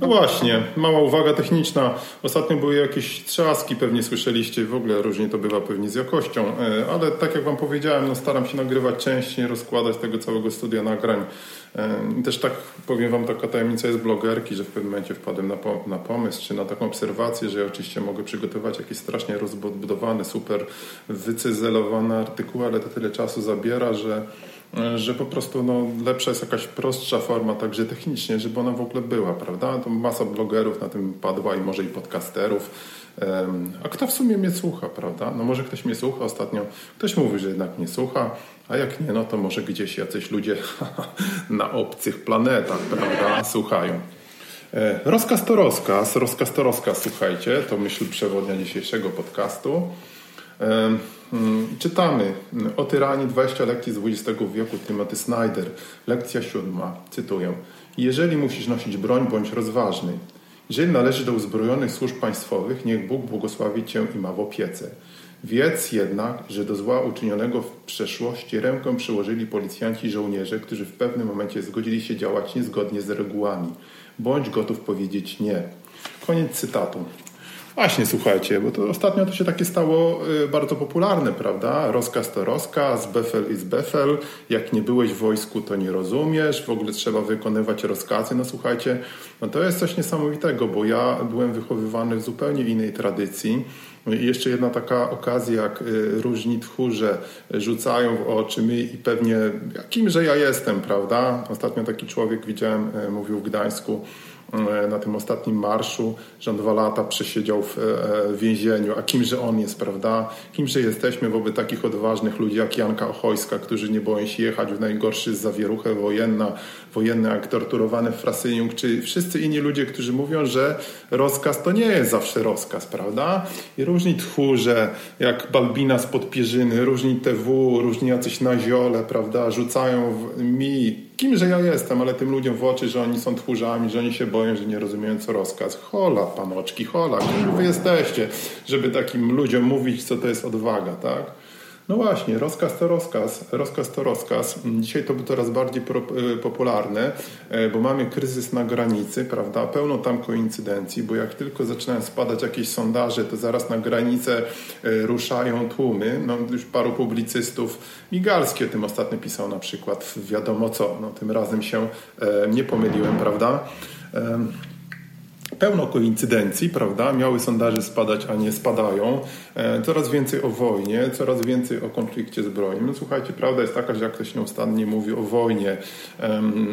No właśnie, mała uwaga techniczna. Ostatnio były jakieś trzaski, pewnie słyszeliście, w ogóle różnie to bywa pewnie z jakością, e, ale tak jak Wam powiedziałem, no staram się nagrywać częściej, rozkładać tego całego studia nagrań. E, też tak powiem Wam, taka tajemnica jest blogerki, że w pewnym momencie wpadłem na, na pomysł, czy na taką obserwację, że ja oczywiście mogę przygotować jakieś strasznie rozbudowane, super wycyzelowane artykuły, ale to tyle czasu zabiera, że że po prostu no, lepsza jest jakaś prostsza forma, także technicznie, żeby ona w ogóle była, prawda? To masa blogerów na tym padła i może i podcasterów. A kto w sumie mnie słucha, prawda? No może ktoś mnie słucha ostatnio, ktoś mówi, że jednak mnie słucha, a jak nie, no to może gdzieś jacyś ludzie na obcych planetach, prawda, słuchają. E, rozkaz to rozkaz, rozkaz to rozkaz, słuchajcie, to myśl przewodnia dzisiejszego podcastu. Mm, czytamy o tyranii 20 lekcji z XX wieku Timothy Snyder. Lekcja siódma, cytuję. Jeżeli musisz nosić broń, bądź rozważny. Jeżeli należy do uzbrojonych służb państwowych, niech Bóg błogosławi Cię i ma w opiece. Wiedz jednak, że do zła uczynionego w przeszłości rękę przyłożyli policjanci i żołnierze, którzy w pewnym momencie zgodzili się działać niezgodnie z regułami. Bądź gotów powiedzieć nie. Koniec cytatu. Właśnie, słuchajcie, bo to ostatnio to się takie stało y, bardzo popularne, prawda? Rozkaz to rozkaz, befel is befel. Jak nie byłeś w wojsku, to nie rozumiesz. W ogóle trzeba wykonywać rozkazy. No słuchajcie, no to jest coś niesamowitego, bo ja byłem wychowywany w zupełnie innej tradycji. I jeszcze jedna taka okazja, jak y, różni tchórze rzucają w oczy mi i pewnie jakimże ja jestem, prawda? Ostatnio taki człowiek widziałem, y, mówił w Gdańsku, na tym ostatnim marszu, że on dwa lata przesiedział w e, więzieniu. A kimże on jest, prawda? Kimże jesteśmy wobec takich odważnych ludzi jak Janka Ochojska, którzy nie boją się jechać w najgorszy zawieruchę wojenna, wojenne jak torturowany Frasyniuk, czy wszyscy inni ludzie, którzy mówią, że rozkaz to nie jest zawsze rozkaz, prawda? I różni tchórze, jak Balbina z Podpierzyny, różni TW, różni jacyś naziole, prawda? Rzucają mi kimże ja jestem, ale tym ludziom w oczy, że oni są tchórzami, że oni się boją, że nie rozumieją co rozkaz. Hola, panoczki, hola, kim wy jesteście, żeby takim ludziom mówić, co to jest odwaga, tak? No właśnie, rozkaz to rozkaz, rozkaz to rozkaz. Dzisiaj to by coraz bardziej e, popularne, e, bo mamy kryzys na granicy, prawda? Pełno tam koincydencji, bo jak tylko zaczynają spadać jakieś sondaże, to zaraz na granicę e, ruszają tłumy. No już paru publicystów, Migalski o tym ostatnio pisał na przykład, wiadomo co, no tym razem się nie pomyliłem, prawda? Pełno koincydencji, prawda? Miały sondaże spadać, a nie spadają. E, coraz więcej o wojnie, coraz więcej o konflikcie zbrojnym. No słuchajcie, prawda jest taka, że jak ktoś nieustannie mówi o wojnie,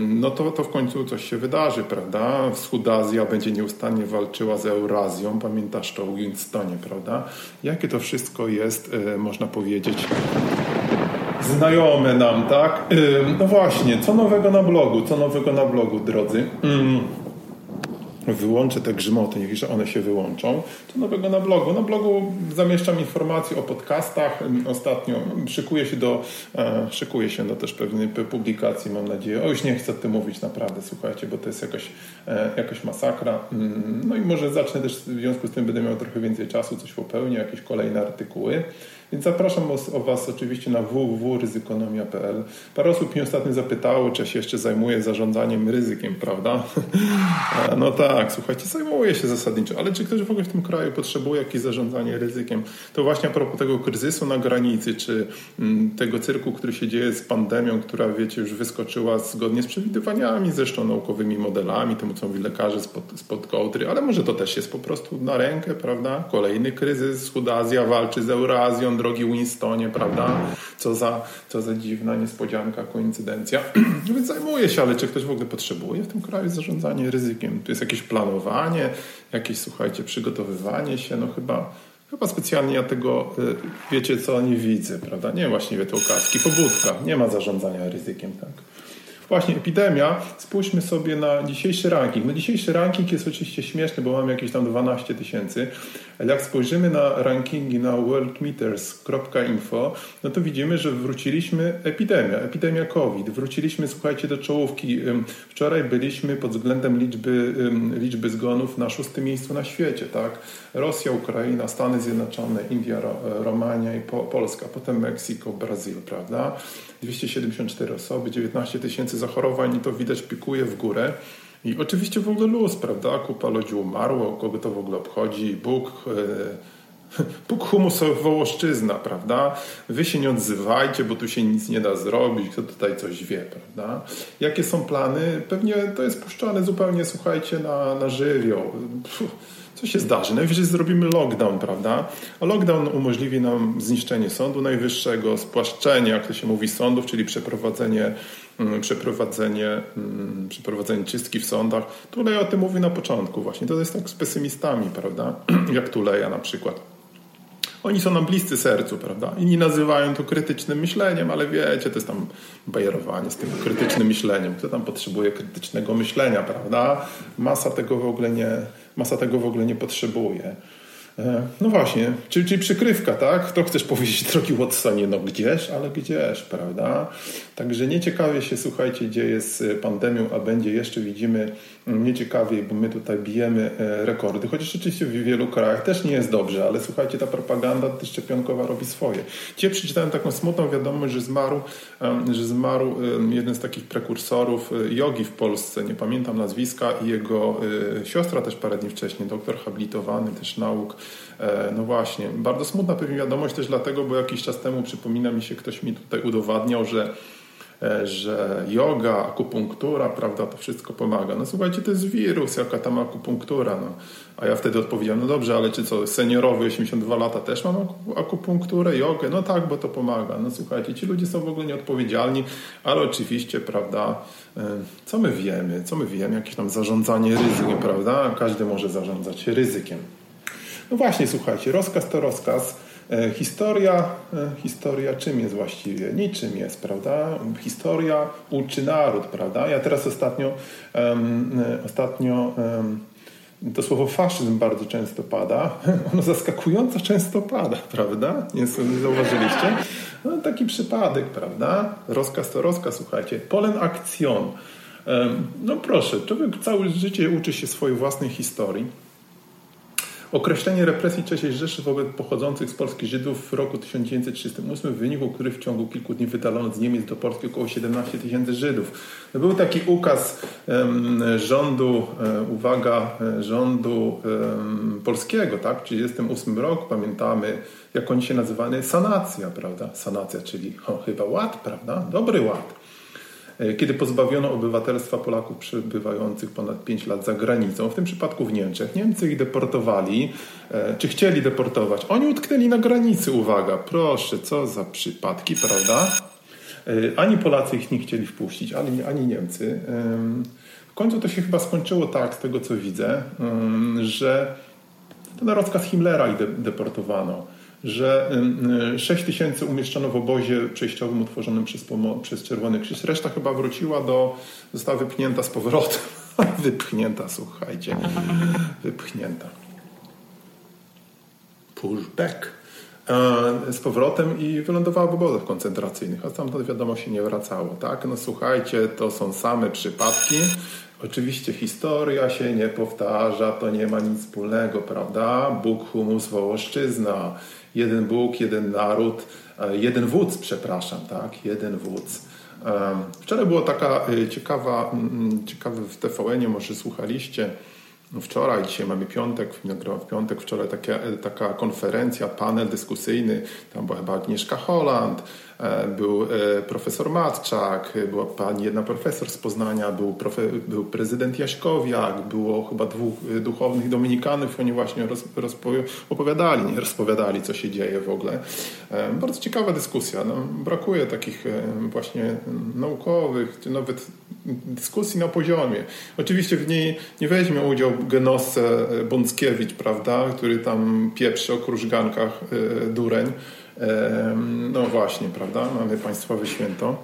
no to, to w końcu coś się wydarzy, prawda? Wschód Azja będzie nieustannie walczyła z Eurazją. Pamiętasz to o Winstonie, prawda? Jakie to wszystko jest, e, można powiedzieć, znajome nam, tak? No właśnie, co nowego na blogu? Co nowego na blogu, drodzy? Wyłączę te grzmoty, niech one się wyłączą, to nowego na blogu. Na blogu zamieszczam informacje o podcastach. Ostatnio szykuję się do, e, szykuję się do też pewnej publikacji, mam nadzieję. O, już nie chcę o tym mówić naprawdę, słuchajcie, bo to jest jakaś, e, jakaś masakra. Mm, no i może zacznę też w związku z tym, będę miał trochę więcej czasu, coś popełnię, jakieś kolejne artykuły. Więc zapraszam o, Was oczywiście na www.ryzykonomia.pl. Parę osób mnie ostatnio zapytało, czy się jeszcze zajmuję zarządzaniem ryzykiem, prawda? no tak, słuchajcie, zajmuję się zasadniczo, ale czy ktoś w ogóle w tym kraju potrzebuje jakieś zarządzanie ryzykiem? To właśnie a propos tego kryzysu na granicy, czy mm, tego cyrku, który się dzieje z pandemią, która, wiecie, już wyskoczyła zgodnie z przewidywaniami, zresztą naukowymi modelami, temu co mówili lekarze spod, spod kołdry, ale może to też jest po prostu na rękę, prawda? Kolejny kryzys, Schudazja walczy z Eurazją, drogi Winstonie, prawda? Co za, co za dziwna niespodzianka, koincydencja. Więc zajmuję się, ale czy ktoś w ogóle potrzebuje w tym kraju zarządzanie ryzykiem? Tu jest jakieś planowanie, jakieś, słuchajcie, przygotowywanie się, no chyba... Chyba specjalnie ja tego, y, wiecie co, nie widzę, prawda? Nie właśnie wietołkawki, pobudka, nie ma zarządzania ryzykiem, tak? Właśnie, epidemia. Spójrzmy sobie na dzisiejszy ranking. No dzisiejszy ranking jest oczywiście śmieszny, bo mamy jakieś tam 12 tysięcy, ale jak spojrzymy na rankingi na worldmeters.info, no to widzimy, że wróciliśmy epidemia, epidemia COVID. Wróciliśmy, słuchajcie, do czołówki. Wczoraj byliśmy pod względem liczby, liczby zgonów na szóstym miejscu na świecie, tak? Rosja, Ukraina, Stany Zjednoczone, India, Romania i Polska, potem Meksyko, Brazyl, prawda? 274 osoby, 19 tysięcy zachorowań i to widać pikuje w górę. I oczywiście w ogóle luz, prawda? Kupa ludzi umarło, kogo to w ogóle obchodzi, Bóg, e, Bóg humus wołoszczyzna, prawda? Wy się nie odzywajcie, bo tu się nic nie da zrobić, kto tutaj coś wie, prawda? Jakie są plany? Pewnie to jest puszczane zupełnie, słuchajcie, na, na żywioł. Puh co się zdarzy? Najwyżej zrobimy lockdown, prawda? A lockdown umożliwi nam zniszczenie Sądu Najwyższego, spłaszczenie, jak to się mówi, sądów, czyli przeprowadzenie, przeprowadzenie, mm, przeprowadzenie czystki w sądach. Tuleja o tym mówi na początku właśnie. To jest tak z pesymistami, prawda? Jak Tuleja na przykład. Oni są nam bliscy sercu, prawda? Inni nazywają to krytycznym myśleniem, ale wiecie, to jest tam bajerowanie z tym krytycznym myśleniem. Kto tam potrzebuje krytycznego myślenia, prawda? Masa tego w ogóle nie, masa tego w ogóle nie potrzebuje. E, no właśnie, czyli, czyli przykrywka, tak? To chcesz powiedzieć, drogi Watsonie, no gdzież, ale gdzież, prawda? Także nieciekawie się, słuchajcie, dzieje z pandemią, a będzie jeszcze, widzimy, nieciekawie, bo my tutaj bijemy e, rekordy, chociaż oczywiście w wielu krajach też nie jest dobrze, ale słuchajcie, ta propaganda szczepionkowa robi swoje. Dzisiaj przeczytałem taką smutną wiadomość, że zmarł, że zmarł jeden z takich prekursorów e, jogi w Polsce, nie pamiętam nazwiska, i jego siostra też parę dni wcześniej, doktor habilitowany też nauk, E, no właśnie, bardzo smutna pewnie wiadomość też dlatego, bo jakiś czas temu przypomina mi się, ktoś mi tutaj udowadniał, że e, że yoga, akupunktura, prawda, to wszystko pomaga. No słuchajcie, to jest wirus, jaka tam akupunktura. No. A ja wtedy odpowiedziałem, no dobrze, ale czy co, seniorowy 82 lata też mam akupunkturę, jogę? No tak, bo to pomaga. No słuchajcie, ci ludzie są w ogóle nieodpowiedzialni, ale oczywiście, prawda, e, co my wiemy, co my wiemy, jakieś tam zarządzanie ryzykiem, prawda? Każdy może zarządzać ryzykiem. No właśnie, słuchajcie, rozkaz to rozkaz. E, historia, e, historia czym jest właściwie? Niczym jest, prawda? Historia uczy naród, prawda? Ja teraz ostatnio, um, ostatnio um, to słowo faszyzm bardzo często pada. Ono zaskakująco często pada, prawda? Nie zauważyliście? No, taki przypadek, prawda? Rozkaz to rozkaz, słuchajcie. Polen akcjon. No proszę, człowiek całe życie uczy się swojej własnej historii Określenie represji III Rzeszy wobec pochodzących z Polski Żydów w roku 1938, w wyniku których w ciągu kilku dni wydalono z Niemiec do Polski około 17 tysięcy Żydów. Był taki ukaz um, rządu, um, uwaga, rządu um, polskiego, tak? W 1938 roku, pamiętamy, jak oni się nazywali, sanacja, prawda? Sanacja, czyli o, chyba ład, prawda? Dobry ład. E, kiedy pozbawiono obywatelstwa Polaków przebywających ponad 5 lat za granicą, w tym przypadku w Niemczech. Niemcy ich deportowali, e, czy chcieli deportować. Oni utknęli na granicy, uwaga, proszę, co za przypadki, prawda? E, ani Polacy ich nie chcieli wpuścić, ani, ani Niemcy. W końcu to się chyba skończyło tak, z tego co widzę, że to na rozkaz Himmlera ich deportowano że 6 tysięcy umieszczono w obozie przejściowym utworzonym przez, przez Czerwony Krzyż. Reszta chyba wróciła do, została wypchnięta z powrotem. wypchnięta, słuchajcie. Wypchnięta. Pushback e, z powrotem i wylądowała w obozach koncentracyjnych, a tam wiadomo się nie wracało. Tak? No słuchajcie, to są same przypadki. Oczywiście historia się nie powtarza, to nie ma nic wspólnego, prawda? Bóg, humus, wołoszczyzna jeden Bóg, jeden naród, e, jeden wódz, przepraszam, tak, jeden wódz. Wczoraj była taka e, ciekawa, ciekawe w TVN-ie, może słuchaliście, wczoraj, dzisiaj mamy piątek, w piątek, wczoraj taka, e, taka konferencja, panel dyskusyjny, tam była chyba Agnieszka Holland, był e, profesor Matczak, była pani jedna profesor z Poznania, był, profe, był prezydent Jaśkowiak, było chyba dwóch e, duchownych dominikanów, oni właśnie roz, opowiadali, nie rozpowiadali, co się dzieje w ogóle. Bardzo ciekawa dyskusja. No, brakuje takich właśnie naukowych, czy nawet dyskusji na poziomie. Oczywiście w niej nie weźmie udział Genosse Bąckiewicz, prawda, który tam pieprzy o krużgankach dureń, no właśnie, prawda? Mamy państwowe święto.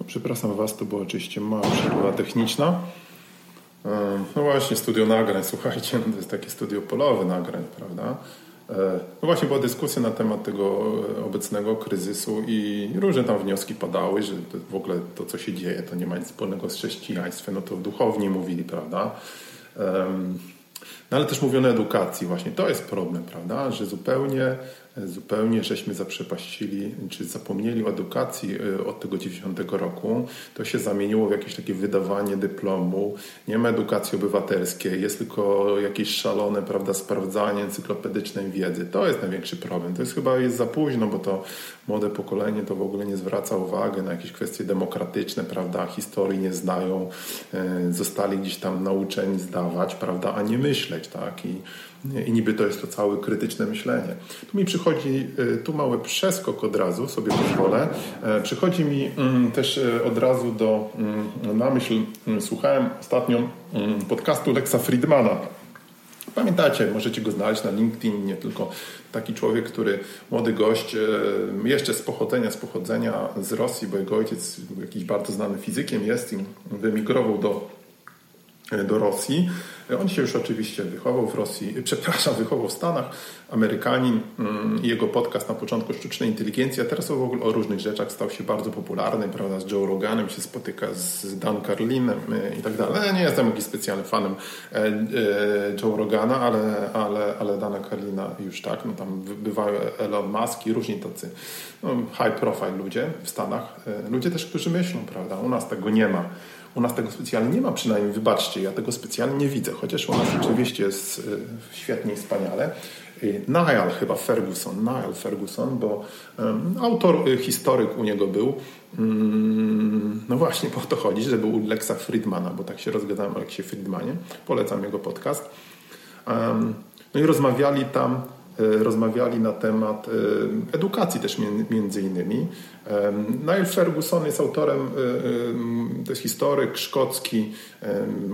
No Przepraszam Was, to była oczywiście mała przerwa techniczna. No właśnie, studio nagrań, słuchajcie, no to jest takie studio polowe nagrań, prawda? No właśnie była dyskusja na temat tego obecnego kryzysu i różne tam wnioski padały, że w ogóle to, co się dzieje, to nie ma nic wspólnego z chrześcijaństwem, no to duchowni mówili, prawda? No ale też mówiono o edukacji właśnie. To jest problem, prawda? Że zupełnie zupełnie żeśmy zaprzepaścili, czy zapomnieli o edukacji e, od tego 90 roku. To się zamieniło w jakieś takie wydawanie dyplomu. Nie ma edukacji obywatelskiej, jest tylko jakieś szalone, prawda, sprawdzanie encyklopedycznej wiedzy. To jest największy problem. To jest chyba jest za późno, bo to młode pokolenie to w ogóle nie zwraca uwagi na jakieś kwestie demokratyczne, prawda, historii nie znają, e, zostali gdzieś tam nauczeni zdawać, prawda, a nie myśleć, tak, i i niby to jest to całe krytyczne myślenie. Tu mi przychodzi, y, tu mały przeskok od razu, sobie pozwolę. E, przychodzi mi mm, też e, od razu do, mm, na myśl, mm, słuchałem ostatnio podcastu Lexa Friedmana. Pamiętacie, możecie go znaleźć na LinkedIn, nie tylko taki człowiek, który, młody gość, e, jeszcze z pochodzenia, z pochodzenia z Rosji, bo jego ojciec jakiś bardzo znany fizykiem jest i wymigrował do, do Rosji on się już oczywiście wychował w Rosji, przepraszam, wychował w Stanach, Amerykanin. Mm, jego podcast na początku Sztucznej Inteligencji, a teraz w ogóle o różnych rzeczach stał się bardzo popularny, prawda, z Joe Roganem się spotyka, z Dan Carlinem e, i tak dalej. Nie jestem jakiś specjalny fanem e, e, Joe Rogana, ale, ale, ale Dana Carlina już tak, no tam bywają Elon Musk i różni tacy no, high profile ludzie w Stanach. Ludzie też, którzy myślą, prawda, u nas tego nie ma. U nas tego specjalnie nie ma, przynajmniej wybaczcie, ja tego specjalnie nie widzę, chociaż u nas oczywiście jest y, świetnie i wspaniale. Y, Niall chyba Ferguson, Niall Ferguson, bo um, autor, y, historyk u niego był. Um, no właśnie po to chodzi, że był u Lexa Friedmana, bo tak się rozgadałem o Lexie Friedmanie. Polecam jego podcast. Um, no i rozmawiali tam E, rozmawiali na temat e, edukacji też między innymi. Niall Ferguson jest autorem, e, to jest historyk szkocki,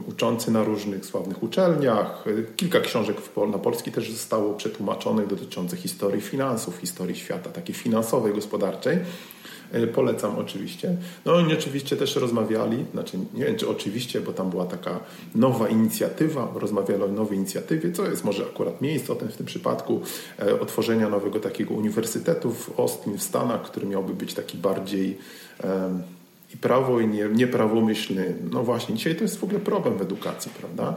uczący na różnych sławnych uczelniach. Kilka książek na polski też zostało przetłumaczonych dotyczących historii finansów, historii świata, takiej finansowej, gospodarczej. E, polecam oczywiście. No oni oczywiście też rozmawiali, znaczy nie wiem czy oczywiście, bo tam była taka nowa inicjatywa, rozmawiali o nowej inicjatywie, co jest może akurat miejsce o tym w tym przypadku, e, otworzenia nowego takiego uniwersytetu w Austin w Stanach, który miałby być taki bardziej i prawo i nie, nieprawomyślny. No właśnie, dzisiaj to jest w ogóle problem w edukacji, prawda?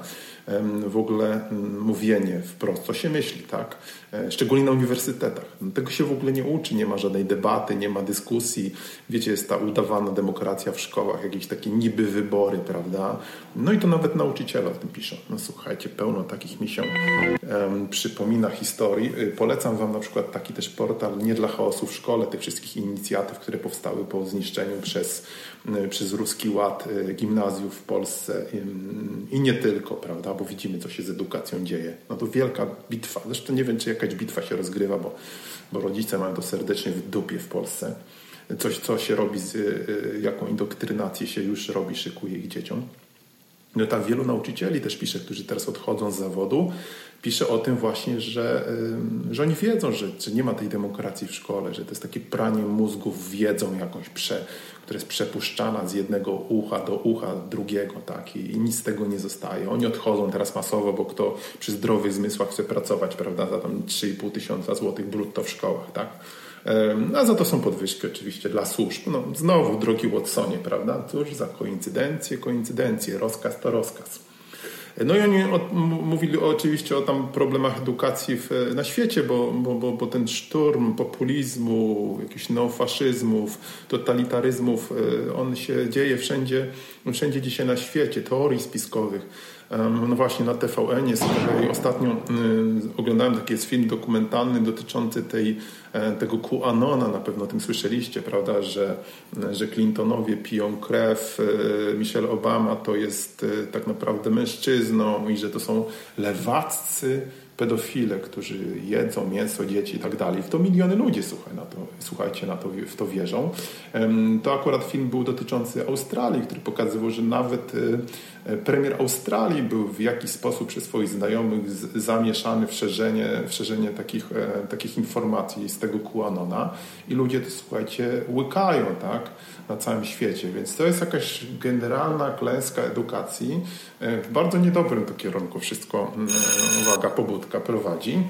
w ogóle mm, mówienie wprost, co się myśli, tak? E, szczególnie na uniwersytetach. No, tego się w ogóle nie uczy, nie ma żadnej debaty, nie ma dyskusji. Wiecie, jest ta udawana demokracja w szkołach, jakieś takie niby wybory, prawda? No i to nawet nauczyciele o tym piszą. No słuchajcie, pełno takich mi się um, przypomina historii. Y, polecam Wam na przykład taki też portal Nie dla chaosu w szkole, tych wszystkich inicjatyw, które powstały po zniszczeniu przez, przez ruski ład y, gimnazjów w Polsce i nie tylko, prawda? Bo widzimy, co się z edukacją dzieje. No to wielka bitwa. Zresztą nie wiem, czy jakaś bitwa się rozgrywa, bo, bo rodzice mają to serdecznie w dupie w Polsce. Coś, co się robi, z, jaką indoktrynację się już robi, szykuje ich dzieciom. No tam wielu nauczycieli też pisze, którzy teraz odchodzą z zawodu, pisze o tym właśnie, że, że oni wiedzą, że, że nie ma tej demokracji w szkole, że to jest takie pranie mózgów wiedzą jakąś, prze, która jest przepuszczana z jednego ucha do ucha drugiego, tak, i, i nic z tego nie zostaje. Oni odchodzą teraz masowo, bo kto przy zdrowych zmysłach chce pracować, prawda, za tam 3,5 tysiąca złotych brutto w szkołach, tak. A za to są podwyżki oczywiście dla służb. No, znowu, drogi Watsonie, prawda? Cóż za koincydencje, koincydencje. Rozkaz to rozkaz. No i oni od, mówili oczywiście o tam problemach edukacji w, na świecie, bo, bo, bo, bo, ten szturm populizmu, jakichś neofaszyzmów, totalitaryzmów, e, on się dzieje wszędzie, wszędzie dzisiaj na świecie, teorii spiskowych. No właśnie na TVN kolei ostatnio y, oglądałem taki jest film dokumentalny dotyczący tej, e, tego QAnona, na pewno o tym słyszeliście, prawda, że, że Clintonowie piją krew, e, Michelle Obama to jest tak naprawdę mężczyzną i że to są lewaccy pedofile, którzy jedzą mięso dzieci i tak dalej. W to miliony ludzi, słuchaj, na to, słuchajcie, na to, w to wierzą. To akurat film był dotyczący Australii, który pokazywał, że nawet e, premier Australii był w jakiś sposób przez swoich znajomych zamieszany w szerzenie, w szerzenie takich, e, takich informacji z tego QAnona i ludzie to, słuchajcie, łykają, tak? na całym świecie. Więc to jest jakaś generalna klęska edukacji. E, w bardzo niedobrym to kierunku wszystko, mm, uwaga, pobudka prowadzi.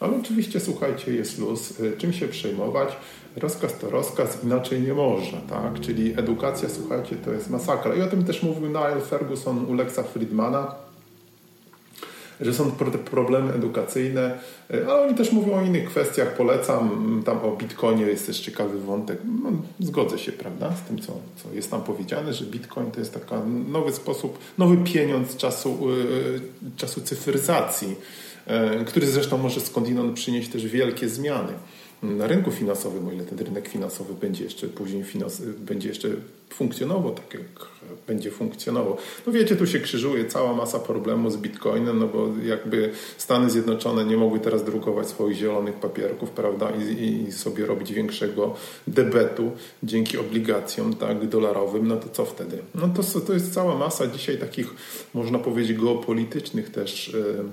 Ale oczywiście, słuchajcie, jest luz. E, czym się przejmować? Rozkaz to rozkaz, inaczej nie można, tak? Czyli edukacja, słuchajcie, to jest masakra. I o tym też mówił Niall Ferguson u Lexa Friedmana że są problemy edukacyjne, e, ale oni też mówią o innych kwestiach, polecam, tam o Bitcoinie jest też ciekawy wątek, no, zgodzę się, prawda, z tym, co, co jest tam powiedziane, że Bitcoin to jest taki nowy sposób, nowy pieniądz czasu, e, czasu cyfryzacji, e, który zresztą może skądinąd przynieść też wielkie zmiany na rynku finansowym, o ile ten rynek finansowy będzie jeszcze później finans, będzie jeszcze funkcjonował tak, jak będzie funkcjonował. No wiecie, tu się krzyżuje cała masa problemów z Bitcoinem, no bo jakby Stany Zjednoczone nie mogły teraz drukować swoich zielonych papierków, prawda, i, i sobie robić większego debetu dzięki obligacjom tak, dolarowym, no to co wtedy? No to, to jest cała masa dzisiaj takich, można powiedzieć, geopolitycznych też yy,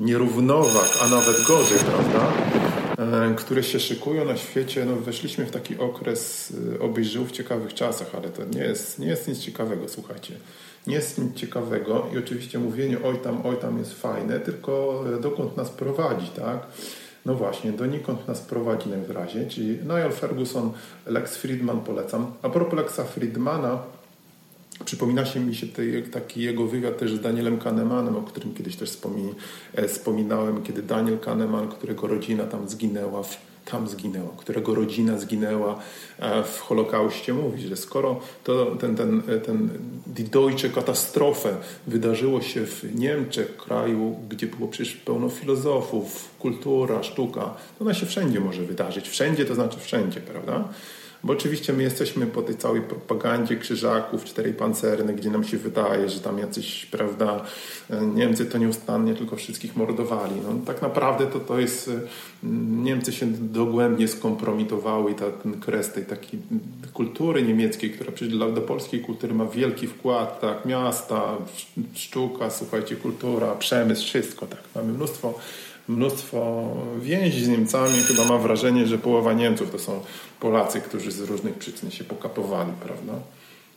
nierównowag, a nawet gorzej, prawda? Które się szykują na świecie. No, weszliśmy w taki okres e, obyś żył w ciekawych czasach, ale to nie jest, nie jest nic ciekawego, słuchajcie. Nie jest nic ciekawego i oczywiście mówienie oj tam, oj tam jest fajne, tylko e, dokąd nas prowadzi, tak? No właśnie, donikąd nas prowadzi najwyraźniej, czyli Niall Ferguson, Lex Friedman polecam. A propos Lexa Friedmana, Przypomina się mi się taki jego wywiad też z Danielem Kahnemanem, o którym kiedyś też e, wspominałem, kiedy Daniel Kahneman, którego rodzina tam zginęła, w, tam zginęła, którego rodzina zginęła e, w Holokauście, mówi, że skoro to, ten, ten, e, ten Die Deutsche Katastrophe wydarzyło się w Niemczech, kraju, gdzie było przecież pełno filozofów, kultura, sztuka, to ona się wszędzie może wydarzyć. Wszędzie to znaczy wszędzie, prawda? Bo oczywiście my jesteśmy po tej całej propagandzie krzyżaków, czterej pancerne, gdzie nam się wydaje, że tam jacyś, prawda, Niemcy to nieustannie tylko wszystkich mordowali. No, tak naprawdę to, to jest, Niemcy się dogłębnie skompromitowały i ta, ten kres tej takiej kultury niemieckiej, która przecież do polskiej kultury ma wielki wkład, tak, miasta, sztuka, słuchajcie, kultura, przemysł, wszystko, tak. Mamy mnóstwo mnóstwo więzi z Niemcami. Chyba mam wrażenie, że połowa Niemców to są Polacy, którzy z różnych przyczyn się pokapowali, prawda?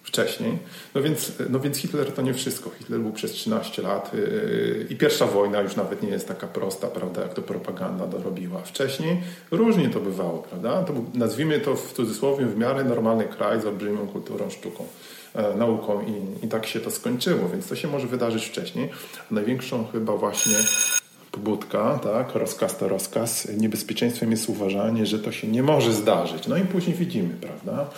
Wcześniej. No więc, no więc Hitler to nie wszystko. Hitler był przez 13 lat yy, i pierwsza wojna już nawet nie jest taka prosta, prawda, jak to propaganda dorobiła. Wcześniej różnie to bywało, prawda? To był, nazwijmy to w cudzysłowie w miarę normalny kraj z olbrzymią kulturą, sztuką e, nauką i, i tak się to skończyło, więc to się może wydarzyć wcześniej. Największą chyba właśnie pobudka, tak, rozkaz to rozkaz. Niebezpieczeństwem jest uważanie, że to się nie może zdarzyć. No i później widzimy, prawda?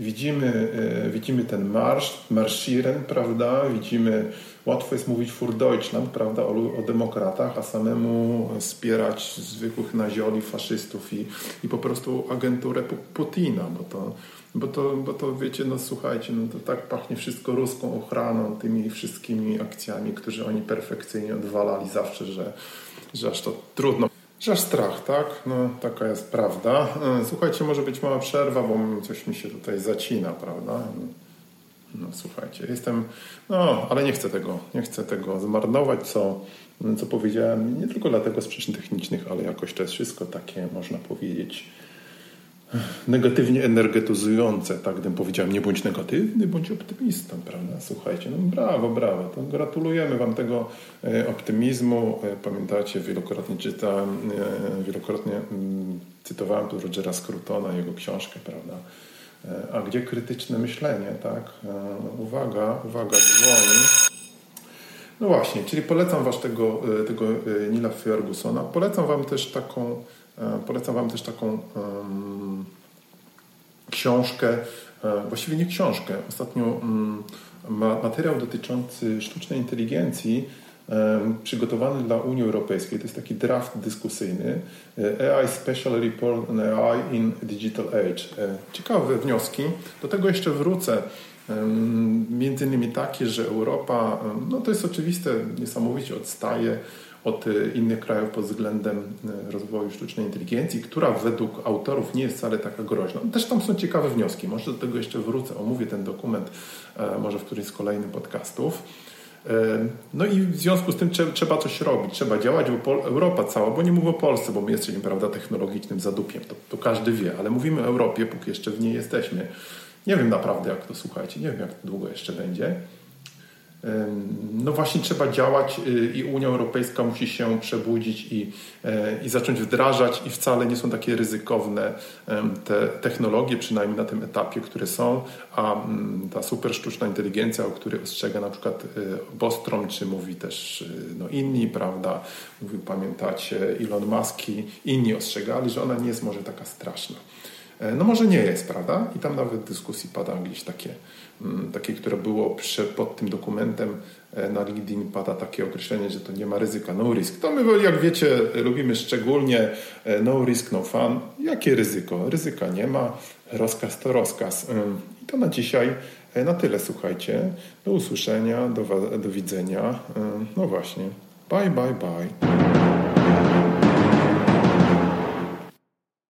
Widzimy, e, widzimy ten marsz, marschieren, prawda? Widzimy, łatwo jest mówić für Deutschland, prawda, o, o demokratach, a samemu wspierać zwykłych nazioli, faszystów i, i po prostu agenturę Putina, bo to bo to, bo to wiecie, no słuchajcie, no to tak pachnie wszystko ruską ochraną, tymi wszystkimi akcjami, które oni perfekcyjnie odwalali zawsze, że, że aż to trudno. Że aż strach, tak? No taka jest prawda. E, słuchajcie, może być mała przerwa, bo coś mi się tutaj zacina, prawda? No słuchajcie, jestem, no ale nie chcę tego, nie chcę tego zmarnować, co, co powiedziałem, nie tylko dlatego z przyczyn technicznych, ale jakoś to jest wszystko takie, można powiedzieć, negatywnie energetyzujące, tak gdybym powiedział, nie bądź negatywny, bądź optymistą, prawda? Słuchajcie, no brawo, brawo, to gratulujemy Wam tego e, optymizmu. E, pamiętacie, wielokrotnie czytałem, e, wielokrotnie mm, cytowałem tu Rogera Scrutona, jego książkę, prawda? A gdzie krytyczne myślenie, tak? Uwaga, uwaga, dzwoni. No właśnie, czyli polecam Wam tego, tego Nila Fergusona. Polecam Wam też taką polecam Wam też taką um, książkę, e, właściwie nie książkę, ostatnio um, materiał dotyczący sztucznej inteligencji um, przygotowany dla Unii Europejskiej. To jest taki draft dyskusyjny. E, AI Special Report on AI in Digital Age. Ciekawe wnioski. Do tego jeszcze wrócę. Między innymi takie, że Europa, no to jest oczywiste, niesamowicie odstaje od innych krajów pod względem rozwoju sztucznej inteligencji, która według autorów nie jest wcale taka groźna. Też tam są ciekawe wnioski. Może do tego jeszcze wrócę, omówię ten dokument może w którymś z kolejnych podcastów. No i w związku z tym trzeba coś robić, trzeba działać, bo Europa cała, bo nie mówię o Polsce, bo my jesteśmy prawda, technologicznym zadupiem, to, to każdy wie, ale mówimy o Europie, póki jeszcze w niej jesteśmy. Nie wiem naprawdę, jak to słuchajcie, nie wiem, jak długo jeszcze będzie. No właśnie trzeba działać y, i Unia Europejska musi się przebudzić i, e, i zacząć wdrażać i wcale nie są takie ryzykowne te technologie, przynajmniej na tym etapie, które są, a mm, ta super sztuczna inteligencja, o której ostrzega na przykład y, Bostrom, czy mówi też y, no inni, prawda, mówił, pamiętacie, Elon Musk i inni ostrzegali, że ona nie jest może taka straszna. E, no może nie jest, prawda? I tam nawet w dyskusji pada gdzieś takie, takie które było pod tym dokumentem e, na LinkedIn pada takie określenie, że to nie ma ryzyka, no risk. To my, jak wiecie, lubimy szczególnie e, no risk, no fun. Jakie ryzyko? Ryzyka nie ma, rozkaz to rozkaz. I to na dzisiaj na tyle, słuchajcie. Do usłyszenia, do, do widzenia. No właśnie. Bye, bye, bye.